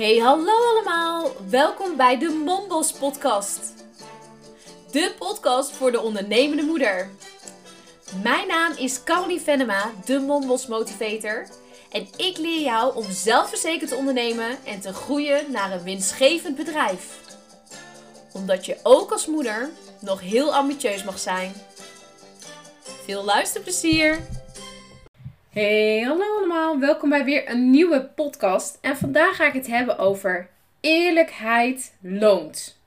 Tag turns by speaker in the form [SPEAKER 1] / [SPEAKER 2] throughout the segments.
[SPEAKER 1] Hey, hallo allemaal. Welkom bij de Mombos podcast. De podcast voor de ondernemende moeder. Mijn naam is Caroline Venema, de Mombos motivator. En ik leer jou om zelfverzekerd te ondernemen en te groeien naar een winstgevend bedrijf. Omdat je ook als moeder nog heel ambitieus mag zijn. Veel luisterplezier! Hey, hallo allemaal. Welkom bij weer een nieuwe podcast. En vandaag ga ik het hebben over eerlijkheid loont.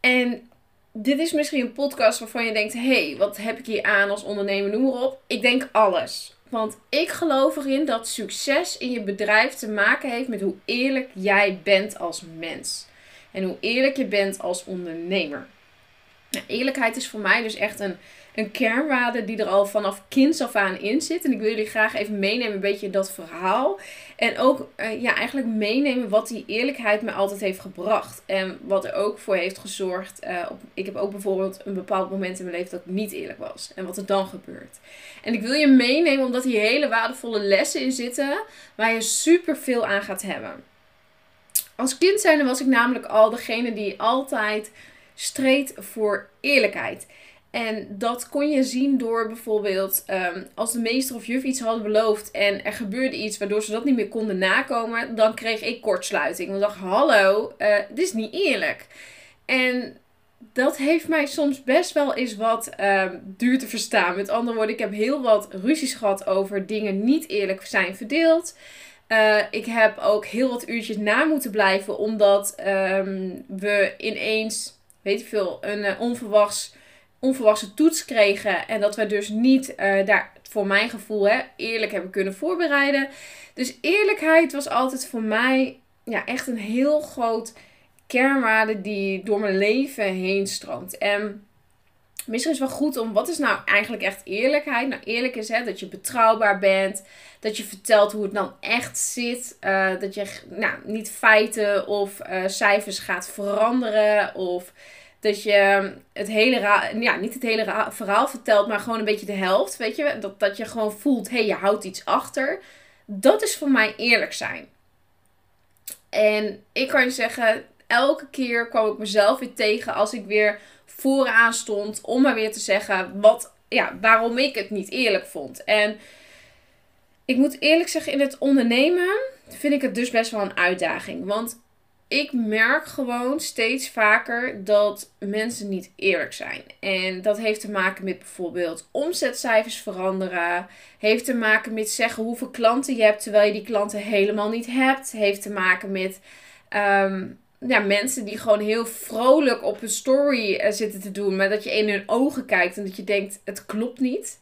[SPEAKER 1] En dit is misschien een podcast waarvan je denkt: hey, wat heb ik hier aan als ondernemer? Noem maar op. Ik denk alles. Want ik geloof erin dat succes in je bedrijf te maken heeft met hoe eerlijk jij bent als mens. En hoe eerlijk je bent als ondernemer. Nou, eerlijkheid is voor mij dus echt een een kernwaarde die er al vanaf kinds af aan in zit. En ik wil jullie graag even meenemen, een beetje dat verhaal. En ook uh, ja, eigenlijk meenemen wat die eerlijkheid me altijd heeft gebracht. En wat er ook voor heeft gezorgd. Uh, op, ik heb ook bijvoorbeeld een bepaald moment in mijn leven dat ik niet eerlijk was. En wat er dan gebeurt. En ik wil je meenemen omdat hier hele waardevolle lessen in zitten. Waar je super veel aan gaat hebben. Als kind zijnde was ik namelijk al degene die altijd streed voor eerlijkheid. En dat kon je zien door bijvoorbeeld um, als de meester of juf iets hadden beloofd en er gebeurde iets waardoor ze dat niet meer konden nakomen, dan kreeg ik kortsluiting. Want ik dacht, hallo, uh, dit is niet eerlijk. En dat heeft mij soms best wel eens wat uh, duur te verstaan. Met andere woorden, ik heb heel wat ruzies gehad over dingen niet eerlijk zijn verdeeld. Uh, ik heb ook heel wat uurtjes na moeten blijven, omdat um, we ineens, weet ik veel, een uh, onverwachts onverwachte toets kregen. En dat we dus niet uh, daar, voor mijn gevoel, hè, eerlijk hebben kunnen voorbereiden. Dus eerlijkheid was altijd voor mij ja, echt een heel groot kernwaarde die door mijn leven heen stroomt. En misschien is wel goed om, wat is nou eigenlijk echt eerlijkheid? Nou, eerlijk is hè, dat je betrouwbaar bent. Dat je vertelt hoe het dan echt zit. Uh, dat je nou, niet feiten of uh, cijfers gaat veranderen. Of dat je het hele, ja, niet het hele verhaal vertelt, maar gewoon een beetje de helft. Weet je, dat, dat je gewoon voelt, hé, hey, je houdt iets achter. Dat is voor mij eerlijk zijn. En ik kan je zeggen, elke keer kwam ik mezelf weer tegen als ik weer vooraan stond om maar weer te zeggen wat, ja, waarom ik het niet eerlijk vond. En ik moet eerlijk zeggen, in het ondernemen vind ik het dus best wel een uitdaging. Want ik merk gewoon steeds vaker dat mensen niet eerlijk zijn. En dat heeft te maken met bijvoorbeeld omzetcijfers veranderen. Heeft te maken met zeggen hoeveel klanten je hebt terwijl je die klanten helemaal niet hebt. Heeft te maken met um, ja, mensen die gewoon heel vrolijk op een story uh, zitten te doen. Maar dat je in hun ogen kijkt en dat je denkt het klopt niet.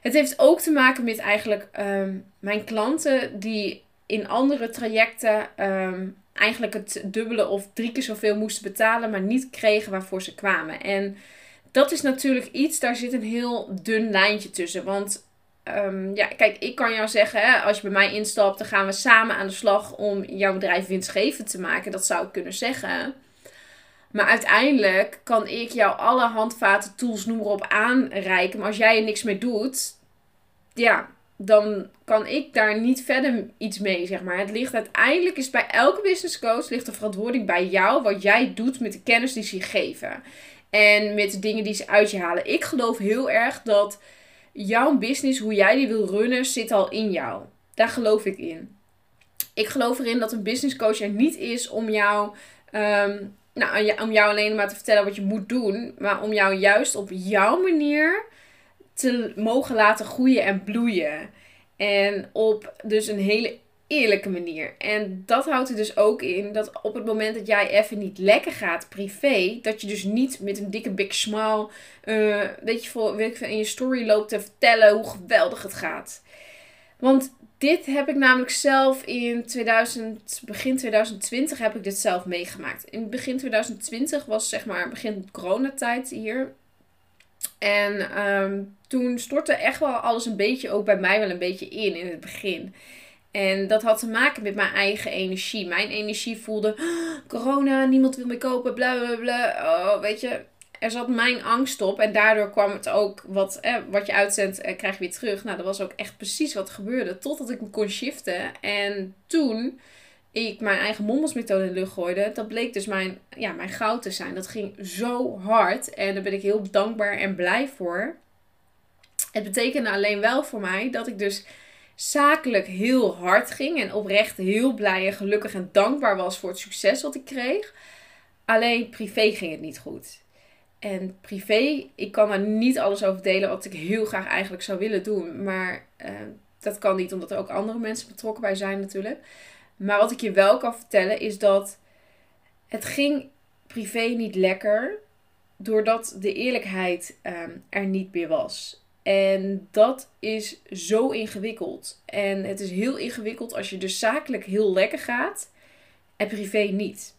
[SPEAKER 1] Het heeft ook te maken met eigenlijk um, mijn klanten die in andere trajecten um, eigenlijk het dubbele of drie keer zoveel moesten betalen, maar niet kregen waarvoor ze kwamen. En dat is natuurlijk iets, daar zit een heel dun lijntje tussen. Want um, ja, kijk, ik kan jou zeggen, als je bij mij instapt, dan gaan we samen aan de slag om jouw bedrijf winstgevend te maken. Dat zou ik kunnen zeggen. Maar uiteindelijk kan ik jou alle handvaten, tools, noem maar op aanreiken. Maar als jij er niks mee doet, ja, dan kan ik daar niet verder iets mee, zeg maar. Het ligt uiteindelijk, is bij elke business coach, ligt de verantwoording bij jou, wat jij doet met de kennis die ze je geven. En met de dingen die ze uit je halen. Ik geloof heel erg dat jouw business, hoe jij die wil runnen, zit al in jou. Daar geloof ik in. Ik geloof erin dat een business coach er niet is om jou, um, nou, om jou alleen maar te vertellen wat je moet doen, maar om jou juist op jouw manier te mogen laten groeien en bloeien. En op dus een hele eerlijke manier. En dat houdt er dus ook in dat op het moment dat jij even niet lekker gaat privé, dat je dus niet met een dikke big smile, uh, weet je, voor, weet in je story loopt te vertellen hoe geweldig het gaat. Want dit heb ik namelijk zelf in 2000, begin 2020 heb ik dit zelf meegemaakt. In begin 2020 was zeg maar begin coronatijd hier. En um, toen stortte echt wel alles een beetje, ook bij mij wel een beetje in in het begin. En dat had te maken met mijn eigen energie. Mijn energie voelde, oh, corona, niemand wil meer kopen, bla bla bla. Oh, weet je, er zat mijn angst op. En daardoor kwam het ook, wat, eh, wat je uitzendt, eh, krijg je weer terug. Nou, dat was ook echt precies wat gebeurde. Totdat ik me kon shiften. En toen
[SPEAKER 2] ik mijn eigen mommelsmethode in de lucht gooide, dat bleek dus mijn, ja, mijn goud te zijn. Dat ging zo hard en daar ben ik heel dankbaar en blij voor. Het betekende alleen wel voor mij dat ik dus zakelijk heel hard ging en oprecht heel blij en gelukkig en dankbaar was voor het succes wat ik kreeg. Alleen privé ging het niet goed. En privé, ik kan daar niet alles over delen wat ik heel graag eigenlijk zou willen doen. Maar uh, dat kan niet, omdat er ook andere mensen betrokken bij zijn natuurlijk. Maar wat ik je wel kan vertellen is dat het ging privé niet lekker. Doordat de eerlijkheid um, er niet meer was. En dat is zo ingewikkeld. En het is heel ingewikkeld als je dus zakelijk heel lekker gaat en privé niet.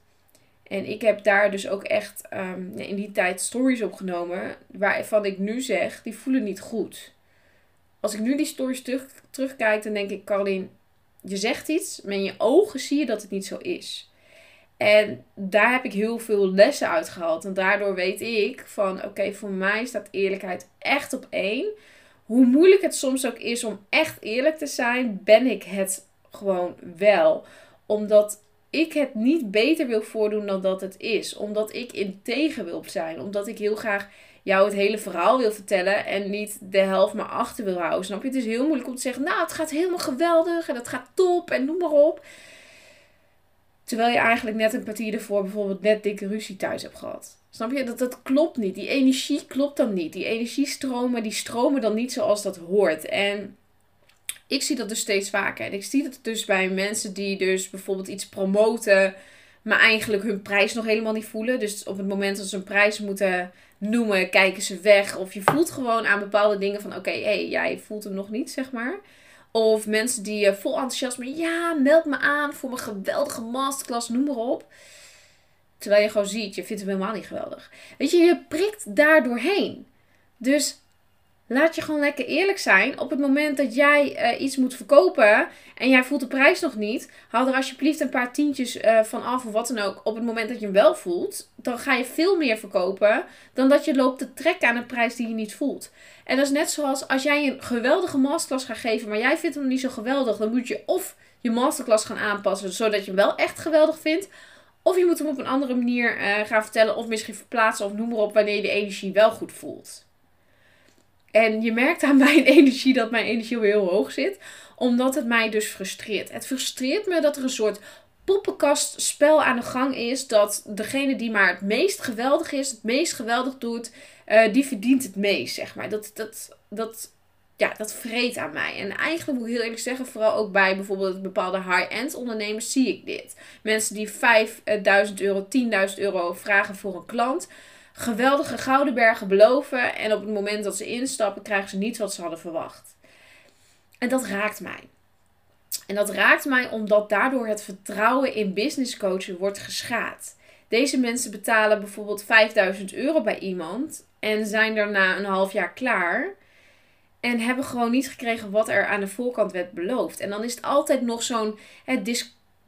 [SPEAKER 2] En ik heb daar dus ook echt um, in die tijd stories opgenomen waarvan ik nu zeg, die voelen niet goed. Als ik nu die stories terug, terugkijk, dan denk ik, Caroline, je zegt iets, maar in je ogen zie je dat het niet zo is. En daar heb ik heel veel lessen uit gehaald. En daardoor weet ik van, oké, voor mij staat eerlijkheid echt op één. Hoe moeilijk het soms ook is om echt eerlijk te zijn, ben ik het gewoon wel. Omdat ik het niet beter wil voordoen dan dat het is. Omdat ik integer wil zijn. Omdat ik heel graag jou het hele verhaal wil vertellen en niet de helft maar achter wil houden. Snap je? Het is heel moeilijk om te zeggen, nou, het gaat helemaal geweldig en het gaat top en noem maar op. Terwijl je eigenlijk net een kwartier ervoor bijvoorbeeld net dikke ruzie thuis hebt gehad. Snap je? Dat, dat klopt niet. Die energie klopt dan niet. Die energiestromen, die stromen dan niet zoals dat hoort. En ik zie dat dus steeds vaker. En ik zie dat dus bij mensen die dus bijvoorbeeld iets promoten, maar eigenlijk hun prijs nog helemaal niet voelen. Dus op het moment dat ze een prijs moeten noemen, kijken ze weg. Of je voelt gewoon aan bepaalde dingen van oké, hé, hey, jij voelt hem nog niet, zeg maar. Of mensen die uh, vol enthousiasme, ja, meld me aan voor mijn geweldige masterclass, noem maar op. Terwijl je gewoon ziet, je vindt hem helemaal niet geweldig. Weet je, je prikt daar doorheen. Dus Laat je gewoon lekker eerlijk zijn. Op het moment dat jij uh, iets moet verkopen en jij voelt de prijs nog niet, haal er alsjeblieft een paar tientjes uh, van af of wat dan ook. Op het moment dat je hem wel voelt, dan ga je veel meer verkopen dan dat je loopt te trekken aan een prijs die je niet voelt. En dat is net zoals als jij een geweldige masterclass gaat geven, maar jij vindt hem niet zo geweldig, dan moet je of je masterclass gaan aanpassen zodat je hem wel echt geweldig vindt. Of je moet hem op een andere manier uh, gaan vertellen, of misschien verplaatsen, of noem maar op, wanneer je de energie wel goed voelt. En je merkt aan mijn energie dat mijn energie weer heel hoog zit. Omdat het mij dus frustreert. Het frustreert me dat er een soort poppenkastspel aan de gang is. Dat degene die maar het meest geweldig is, het meest geweldig doet, uh, die verdient het meest, zeg maar. Dat, dat, dat, ja, dat vreet aan mij. En eigenlijk moet ik heel eerlijk zeggen, vooral ook bij bijvoorbeeld bepaalde high-end ondernemers zie ik dit. Mensen die 5000 euro, 10.000 euro vragen voor een klant geweldige gouden bergen beloven. En op het moment dat ze instappen, krijgen ze niet wat ze hadden verwacht. En dat raakt mij. En dat raakt mij omdat daardoor het vertrouwen in business coachen wordt geschaad. Deze mensen betalen bijvoorbeeld 5000 euro bij iemand en zijn daarna een half jaar klaar. En hebben gewoon niet gekregen wat er aan de voorkant werd beloofd. En dan is het altijd nog zo'n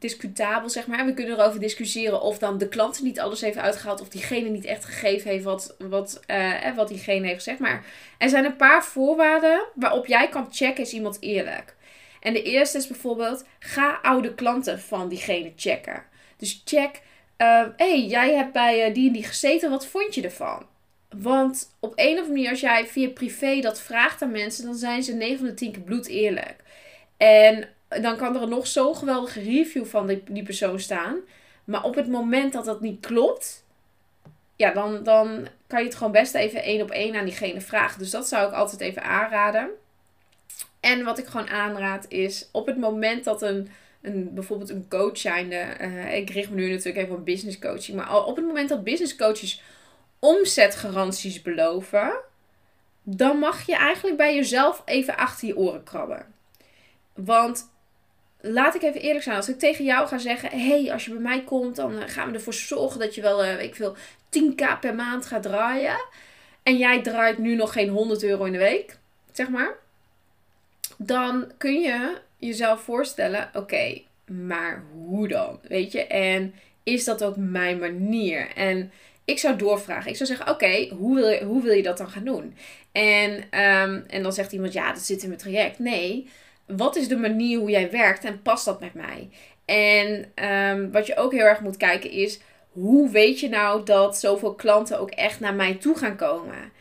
[SPEAKER 2] discutabel, zeg maar. We kunnen erover discussiëren of dan de klant niet alles heeft uitgehaald. Of diegene niet echt gegeven heeft wat, wat, uh, wat diegene heeft gezegd. Maar er zijn een paar voorwaarden waarop jij kan checken, is iemand eerlijk. En de eerste is bijvoorbeeld, ga oude klanten van diegene checken. Dus check, uh, hey, jij hebt bij die en die gezeten, wat vond je ervan? Want op een of andere manier, als jij via privé dat vraagt aan mensen, dan zijn ze 9 van de 10 keer bloed eerlijk. En dan kan er nog zo'n geweldige review van die, die persoon staan. Maar op het moment dat dat niet klopt, ja, dan, dan kan je het gewoon best even één op één aan diegene vragen. Dus dat zou ik altijd even aanraden. En wat ik gewoon aanraad is, op het moment dat een, een bijvoorbeeld een coach zijnde, uh, ik richt me nu natuurlijk even op business coaching, maar op het moment dat business coaches omzetgaranties beloven, dan mag je eigenlijk bij jezelf even achter je oren krabben. Want laat ik even eerlijk zijn. Als ik tegen jou ga zeggen: hey, als je bij mij komt, dan eh, gaan we ervoor zorgen dat je wel, uh, ik veel, 10k per maand gaat draaien. En jij draait nu nog geen 100 euro in de week, zeg maar. Dan kun je jezelf voorstellen: oké, maar hoe dan? Weet je? En is dat ook mijn manier? En ik zou doorvragen. Ik zou zeggen: oké, hoe, wil je, hoe wil je dat dan gaan doen? En, um, en dan zegt iemand: ja, dat zit in mijn traject. Nee wat is de manier hoe jij werkt en past dat met mij? En ehm, wat je ook heel erg moet kijken is, hoe weet je nou dat zoveel klanten ook echt naar mij toe gaan komen?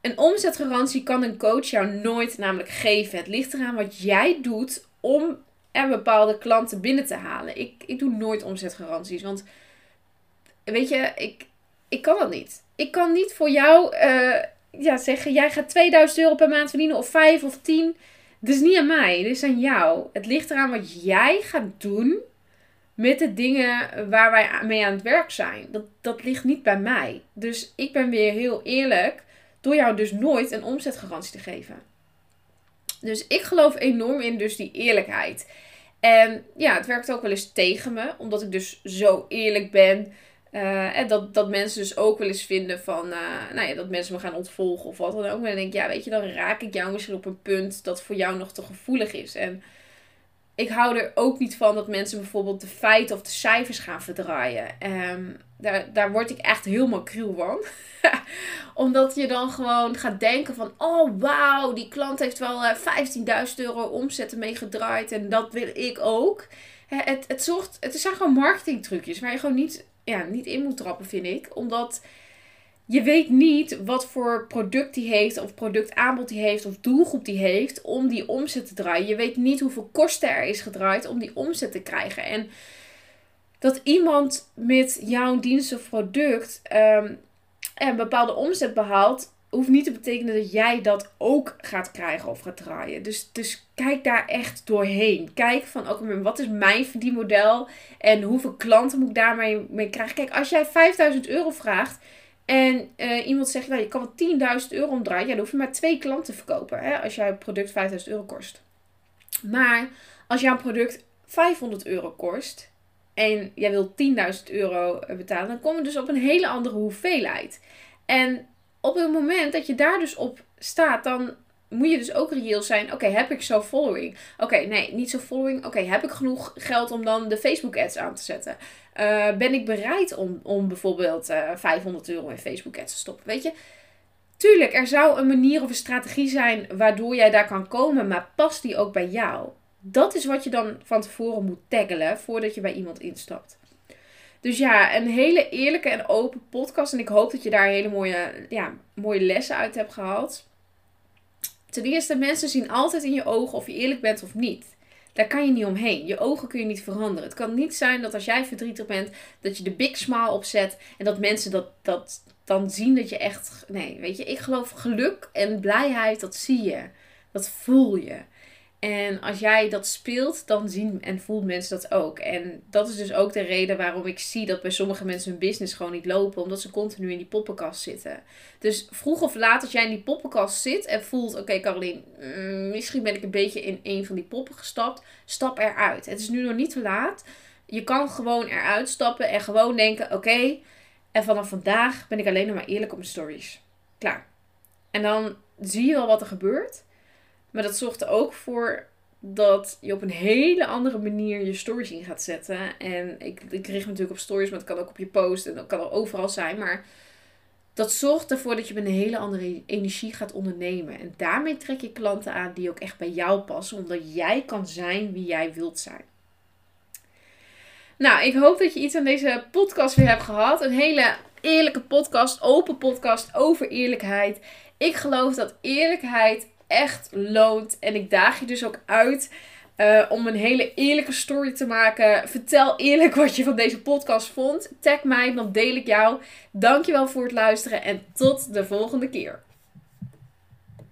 [SPEAKER 2] Een omzetgarantie kan een coach jou nooit namelijk geven. Het ligt eraan wat jij doet om er bepaalde klanten binnen te halen. Ik, ik doe nooit omzetgaranties, want weet je, ik, ik kan dat niet. Ik kan niet voor jou uh, ja, zeggen, jij gaat 2000 euro per maand verdienen of 5 of 10. Het is niet aan mij, het is aan jou. Het ligt eraan wat jij gaat doen met de dingen waar wij mee aan het werk zijn. Dat, dat ligt niet bij mij. Dus ik ben weer heel eerlijk door jou dus nooit een omzetgarantie te geven. Dus ik geloof enorm in dus die eerlijkheid. En ja, het werkt ook wel eens tegen me, omdat ik dus zo eerlijk ben. Uh, en dat, dat mensen dus ook wel eens vinden van, uh, nou ja, dat mensen me gaan ontvolgen of wat dan ook. Maar dan denk ik, ja, weet je, dan raak ik jou misschien op een punt dat voor jou nog te gevoelig is. En ik hou er ook niet van dat mensen bijvoorbeeld de feiten of de cijfers gaan verdraaien. Um, daar, daar word ik echt helemaal kriel van. Omdat je dan gewoon gaat denken van... Oh, wauw, die klant heeft wel uh, eh, 15.000 euro omzetten mee gedraaid. En dat wil ik ook. Het, het, zorgt, het zijn gewoon marketingtrucjes waar je gewoon niet, ja, niet in moet trappen, vind ik. Omdat je weet niet wat voor product die heeft, of productaanbod die heeft, of doelgroep die heeft om die omzet te draaien. Je weet niet hoeveel kosten er is gedraaid om die omzet te krijgen. En dat iemand met jouw dienst of product um, een bepaalde omzet behaalt, hoeft niet te betekenen dat jij dat ook gaat krijgen of gaat draaien. Dus, dus kijk daar echt doorheen. Kijk van, oké, wat is mijn verdienmodel en hoeveel klanten moet ik daarmee mee krijgen? Kijk, als jij 5000 euro vraagt en uh, iemand zegt, nou, je kan wel 10.000 euro omdraaien, ja, dan hoef je maar twee klanten te verkopen hè, als jouw product 5000 euro kost. Maar als jouw product 500 euro kost en jij wil 10.000 euro betalen, dan kom je dus op een hele andere hoeveelheid. En op het moment dat je daar dus op staat, dan moet je dus ook reëel zijn. Oké, heb ik zo following? Oké, nee, niet zo following. Oké, heb ik genoeg geld om dan de Facebook ads aan te zetten? Uh, ben ik bereid om, om bijvoorbeeld uh, eh, 500 euro in Facebook ads te stoppen? Weet je, tuurlijk, er zou een manier of een strategie zijn waardoor jij daar kan komen, maar past die ook bij jou? Dat is wat je dan van tevoren moet taggelen voordat je bij iemand instapt. Dus ja, een hele eerlijke en open podcast. En ik hoop dat je daar hele mooie, ja, mooie lessen uit hebt gehaald. Ten eerste, mensen zien altijd in je ogen of je eerlijk bent of niet. Daar kan je niet omheen. Je ogen kun je niet veranderen. Het kan niet zijn dat als jij verdrietig bent, dat je de big smile opzet en dat mensen dat, dat dan zien dat je echt. Nee, weet je, ik geloof geluk en blijheid, dat zie je. Dat voel je. En als jij dat speelt, dan zien en voelt mensen dat ook. En dat is dus ook de reden waarom ik zie dat bij sommige mensen hun business gewoon niet lopen. Omdat ze continu in die poppenkast zitten. Dus vroeg of laat als jij in die poppenkast zit en voelt... Oké Caroline, mm, misschien ben ik een beetje in een van die poppen gestapt. Stap eruit. Het is nu nog niet te laat. Je kan gewoon eruit stappen en gewoon denken... Oké, en vanaf vandaag ben ik alleen nog maar eerlijk op mijn stories. Klaar. En dan zie je wel wat er gebeurt... Maar dat zorgt er ook voor dat je op een hele andere manier je stories in gaat zetten. En ik, ik richt me natuurlijk op stories, maar het kan ook op je post en dat kan er overal zijn. Maar dat zorgt ervoor dat je met een hele andere energie gaat ondernemen. En daarmee trek je klanten aan die ook echt bij jou passen, omdat jij kan zijn wie jij wilt zijn. Nou, ik hoop dat je iets aan deze podcast weer hebt gehad. Een hele eerlijke podcast, open podcast over eerlijkheid. Ik geloof dat eerlijkheid echt loont. En ik daag je dus ook uit uh, om een hele eerlijke story te maken. Vertel eerlijk wat je van deze podcast vond. Tag mij, dan deel ik jou. Dankjewel voor het luisteren en tot de volgende keer.